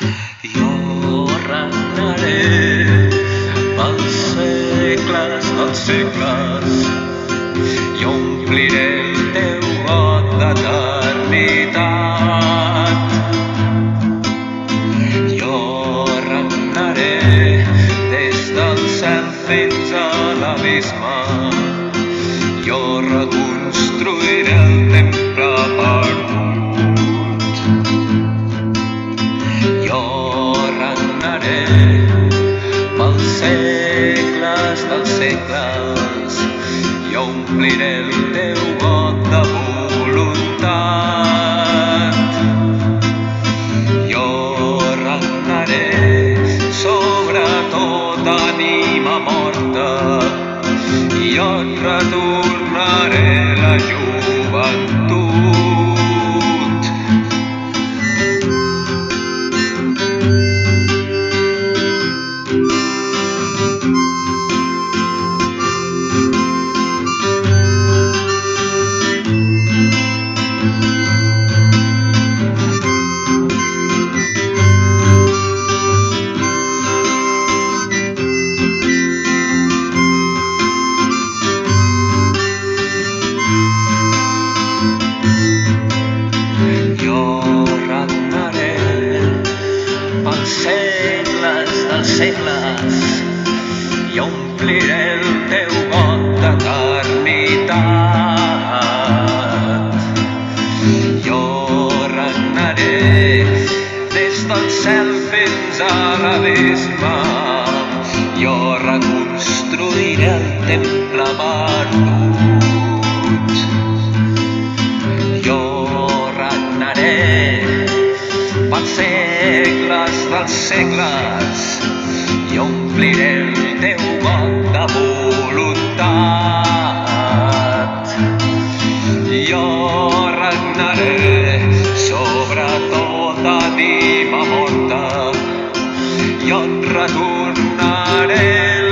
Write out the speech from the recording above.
Jo regnaré pels segles dels segles i ompliré el teu got d'eternitat. Jo regnaré des del cel fins a l'abisme. Jo reconstruiré i ompliré el teu got de voluntat. Jo regnaré sobre tota ànima morta i jo et retornaré la joventut. Pels segles dels segles i ompliré el teu got d'eternitat. Jo regnaré des del cel fins a l'abisme. Jo reconstruiré el temple perdut. Jo regnaré segles dels segles i ompliré el teu got de voluntat. Jo regnaré sobre tota ànima morta i et retornaré